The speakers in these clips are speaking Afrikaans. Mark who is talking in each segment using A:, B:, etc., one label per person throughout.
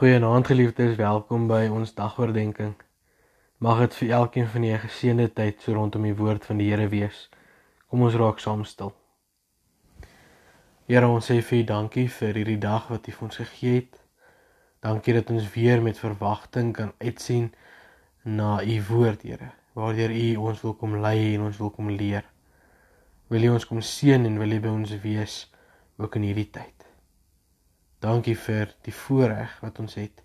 A: Goeienaand geliefdes, welkom by ons dagoordenkings. Mag dit vir elkeen van julle 'n geseënde tyd so rondom die woord van die Here wees. Kom ons raak saam stil. Here, ons sê vir U dankie vir hierdie dag wat U vir ons gegee het. Dankie dat ons weer met verwagting kan uitsien na U woord, Here, waardeur U ons wil kom lei en ons wil kom leer. Wil U ons kom seën en wil U by ons wees ook in hierdie tyd. Dankie vir die voorreg wat ons het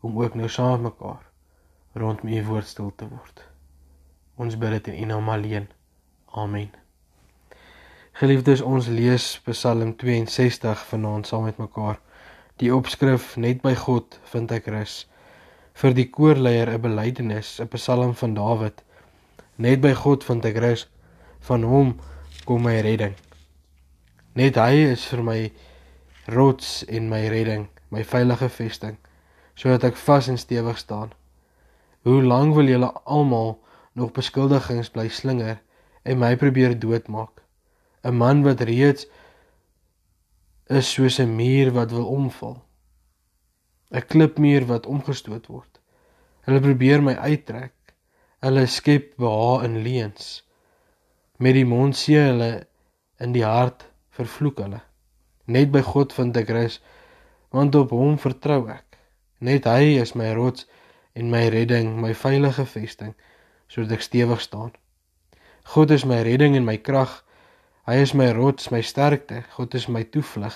A: om ook nou saam mekaar rondom u woord stil te word. Ons bid dit in u naam alleen. Amen. Geliefdes, ons lees Psalm 62 vanaand saam met mekaar. Die opskrif net by God vind ek rus. Vir die koorleier 'n belydenis, 'n Psalm van Dawid. Net by God vind ek rus. Van hom kom my redding. Net hy is vir my rots en my redding, my veilige vesting, sodat ek vas en stewig staan. Hoe lank wil julle almal nog beskuldigings bly slinger en my probeer doodmaak? 'n Man wat reeds is soos 'n muur wat wil omval. 'n Klipmuur wat omgestoot word. Hulle probeer my uittrek. Hulle skep behaag in leuns. Met die mond sê hulle in die hart vervloek hulle. Net by God vind ek rus, want op Hom vertrou ek. Net Hy is my rots en my redding, my veilige vesting, sodat ek stewig staan. God is my redding en my krag. Hy is my rots, my sterkte. God is my toevlug.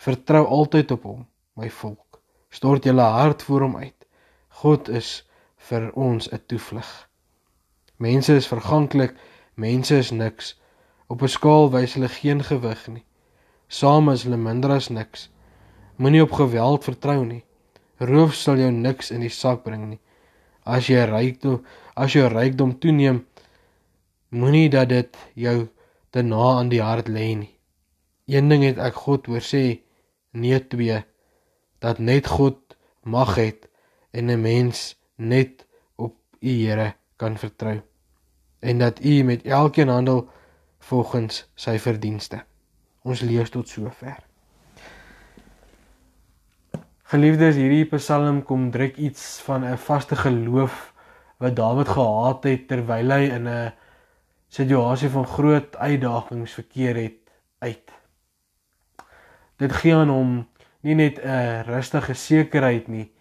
A: Vertrou altyd op Hom, my volk. Stort julle hart voor Hom uit. God is vir ons 'n toevlug. Mense is verganklik, mense is niks. Op 'n skaal wys hulle geen gewig nie. Saam is hulle minder as niks. Moenie op geweld vertrou nie. Roof sal jou niks in die sak bring nie. As jy rykdom, as jou rykdom toeneem, moenie dat dit jou te na aan die hart lê nie. Een ding het ek God hoor sê, nee twee, dat net God mag het en 'n mens net op U Here kan vertrou en dat U met elkeen handel volgens sy verdienste. Ons lees tot sover. Geliefdes, hierdie Psalm kom druk iets van 'n vaste geloof wat Dawid gehad het terwyl hy in 'n situasie van groot uitdagings verkeer het uit. Dit gee aan hom nie net 'n rustige sekerheid nie,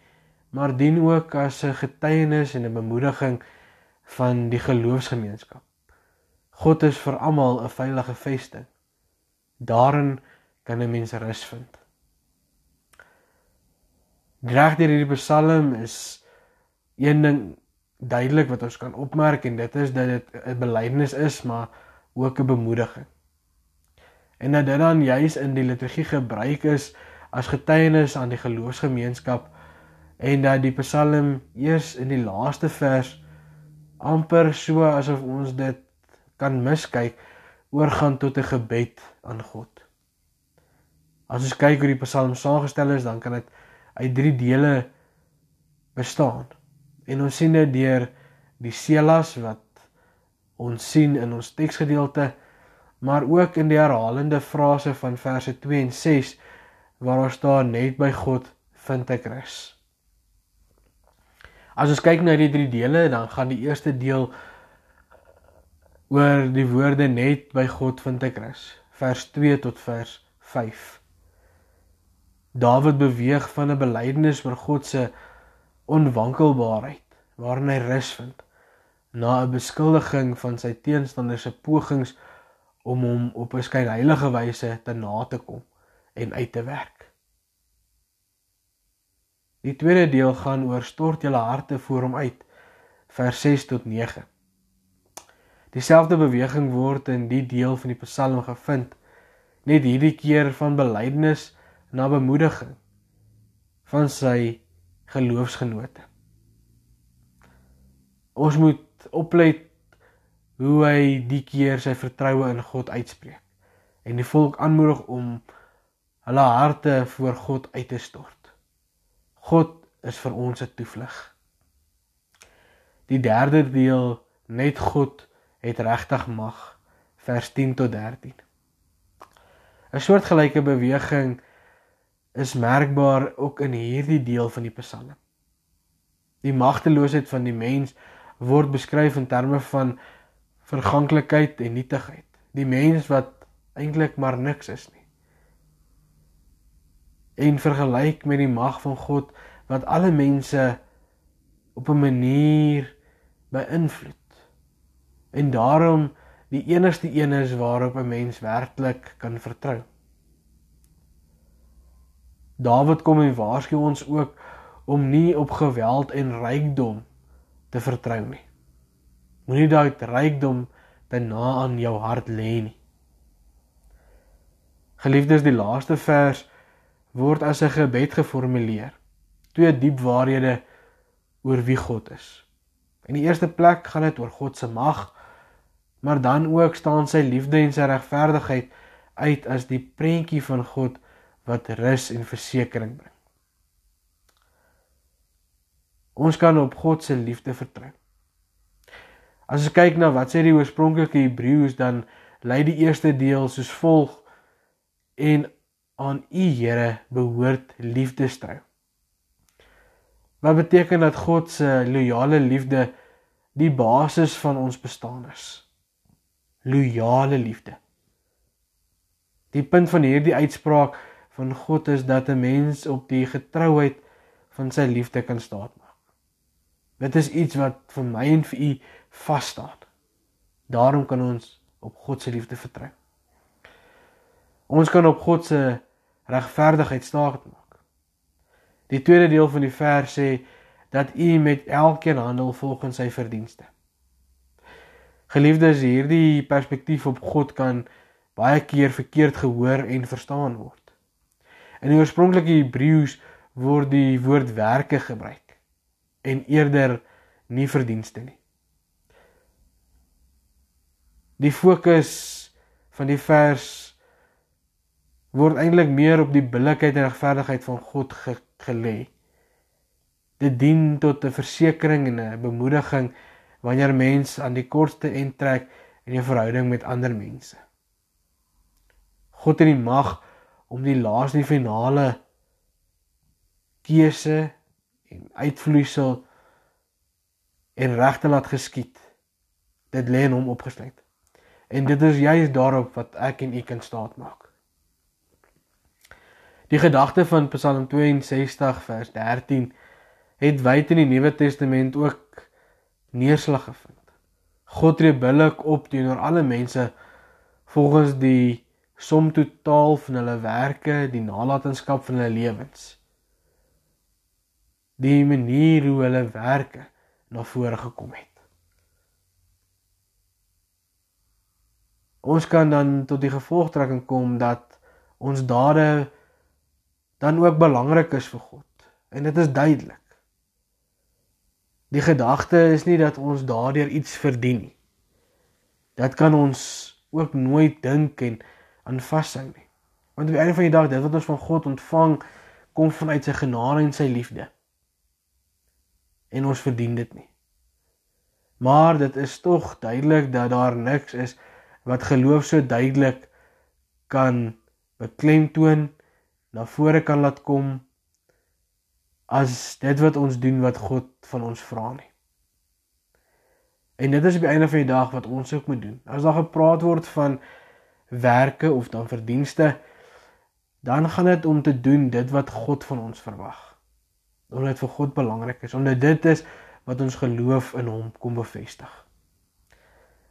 A: maar dien ook as 'n getuienis en 'n bemoediging van die geloofsgemeenskap. God is vir almal 'n veilige vesting. Daarin kan 'n mens rus vind. Reg deur hierdie Psalm is een ding duidelik wat ons kan opmerk en dit is dat dit 'n belydenis is, maar ook 'n bemoediging. En dat dit dan juis in die liturgie gebruik is as getuienis aan die geloofsgemeenskap en dat die Psalm eers in die laaste vers amper so asof ons dit kan miskyk oorgaan tot 'n gebed aan God. As ons kyk hoe die Psalm saamgestel is, dan kan dit uit drie dele bestaan. En ons sien dit deur die selas wat ons sien in ons teksgedeelte, maar ook in die herhalende frase van verse 2 en 6 waar daar staan net by God vind ek rus. As ons kyk na die drie dele, dan gaan die eerste deel oor die woorde net by God vind ek rus. Vers 2 tot vers 5 Dawid beweeg van 'n belydenis oor God se onwankelbaarheid waarin hy rus vind na 'n beskuldiging van sy teenstanders se pogings om hom op 'n skynheilige wyse te na te kom en uit te werk. Die tweede deel gaan oor stort julle harte voor hom uit vers 6 tot 9 Dieselfde beweging word in die deel van die Psalm gevind, net hierdie keer van belydenis na bemoediging van sy geloofsgenote. Ons moet oplet hoe hy die keer sy vertroue in God uitspreek en die volk aanmoedig om hulle harte voor God uit te stort. God is vir ons 'n toevlug. Die derde deel net God het regtig mag vers 10 tot 13. 'n Soortgelyke beweging is merkbaar ook in hierdie deel van die Psalm. Die magteloosheid van die mens word beskryf in terme van verganklikheid en nietigheid. Die mens wat eintlik maar niks is nie. En vergelyk met die mag van God wat alle mense op 'n manier beïnvloed. En daarom die enigste een is waarop 'n mens werklik kan vertrou. Dawid kom en waarsku ons ook om nie op geweld en rykdom te vertrou nie. Moenie daai rykdom te na aan jou hart lê nie. Geliefdes, die laaste vers word as 'n gebed geformuleer. Twee diep waarhede oor wie God is. In die eerste plek gaan dit oor God se mag, maar dan ook staan sy liefde en sy regverdigheid uit as die prentjie van God wat rus en versekering bring. Ons kan op God se liefde vertrou. As ons kyk na wat sê die oorspronklike Hebreëus dan lei die eerste deel soos volg en aan U Here behoort liefdestrou. Wat beteken dat God se loyale liefde die basis van ons bestaan is? Loyale liefde. Die punt van hierdie uitspraak van God is dat 'n mens op die getrouheid van sy liefde kan staatmaak. Dit is iets wat vir my en vir u vas staan. Daarom kan ons op God se liefde vertrou. Ons kan op God se regverdigheid staatmaak. Die tweede deel van die vers sê dat u met elkeen handel volgens sy verdienste. Geliefdes, hierdie perspektief op God kan baie keer verkeerd gehoor en verstaan word. In die oorspronklike Hebreëus word die woord werke gebruik en eerder nie verdienste nie. Die fokus van die vers word eintlik meer op die billikheid en regverdigheid van God ge gelê. Dit dien tot 'n versekering en 'n bemoediging wanneer mens aan die kortste end trek in 'n verhouding met ander mense. God het die mag om die laaste en finale keuse en uitvloeisel en regte laat geskied. Dit lê in hom opgesluit. En dit is juist daarop wat ek en u kan staat maak. Die gedagte van Psalm 62 vers 13 het wyd in die Nuwe Testament ook neerslag gevind. God tree billik op teenoor alle mense volgens die som totaal van hulle werke, die nalatenskap van hulle lewens. Die manier hoe hulle werke na vore gekom het. Ons kan dan tot die gevolgtrekking kom dat ons dade dan ook belangrik is vir God. En dit is duidelik. Die gedagte is nie dat ons daardeur iets verdien nie. Dat kan ons ook nooit dink en aan vashou nie. Want op die einde van die dag, dit wat ons van God ontvang, kom vanuit sy genade en sy liefde. En ons verdien dit nie. Maar dit is tog duidelik dat daar niks is wat geloof so duidelik kan beklemtoon na vore kan laat kom as dit wat ons doen wat God van ons vra nie. En dit is op die einde van die dag wat ons ook moet doen. As daar gepraat word van werke of dan verdienste, dan gaan dit om te doen dit wat God van ons verwag. Omdat dit vir God belangrik is, omdat dit is wat ons geloof in hom kom bevestig.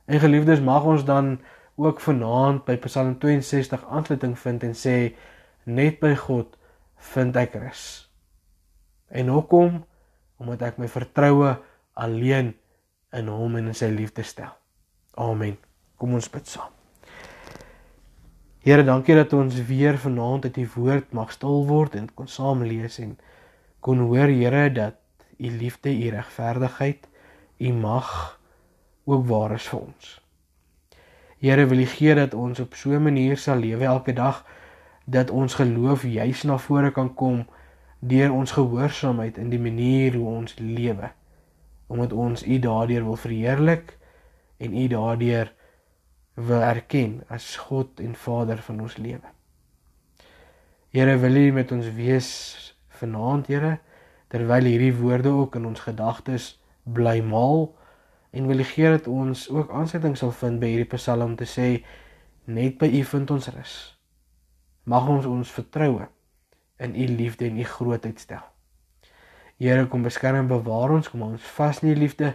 A: En geliefdes, mag ons dan ook vanaand by Psalm 62 aansluiting vind en sê net by God vind ek rus. En hoekom? Omdat ek my vertroue alleen in hom en in sy liefde stel. Amen. Kom ons bid saam. Here, dankie dat ons weer vanaand uit u woord mag stil word en kon saam lees en kon hoor Here dat u liefde, u regverdigheid, u mag ook waar is vir ons. Here, wil u gee dat ons op so 'n manier sal lewe elke dag dat ons geloof juis na vore kan kom deur ons gehoorsaamheid in die manier hoe ons lewe omdat ons U daardeur wil verheerlik en U daardeur wil erken as God en Vader van ons lewe. Here, wil U met ons wees vanaand, Here, terwyl hierdie woorde ook in ons gedagtes bly maal en wil U gee dat ons ook aansetting sal vind by hierdie Psalm te sê net by U vind ons rus. Mag ons ons vertroue in U liefde en U grootheid stel. Here kom beskerm en bewaar ons, kom ons vas in U liefde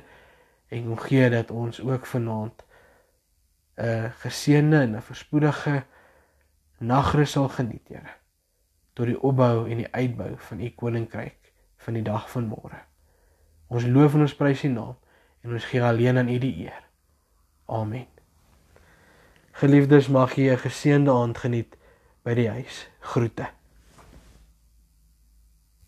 A: en kom gee dat ons ook vanaand 'n geseënde en 'n verspoedige nagrus sal geniet, Here, tot die opbou en die uitbou van U koninkryk van die dag van môre. Ons loof en ons prys U naam en ons gee alleen aan U die eer. Amen. Geliefdes, mag jy 'n geseënde aand geniet by die huis. Groete.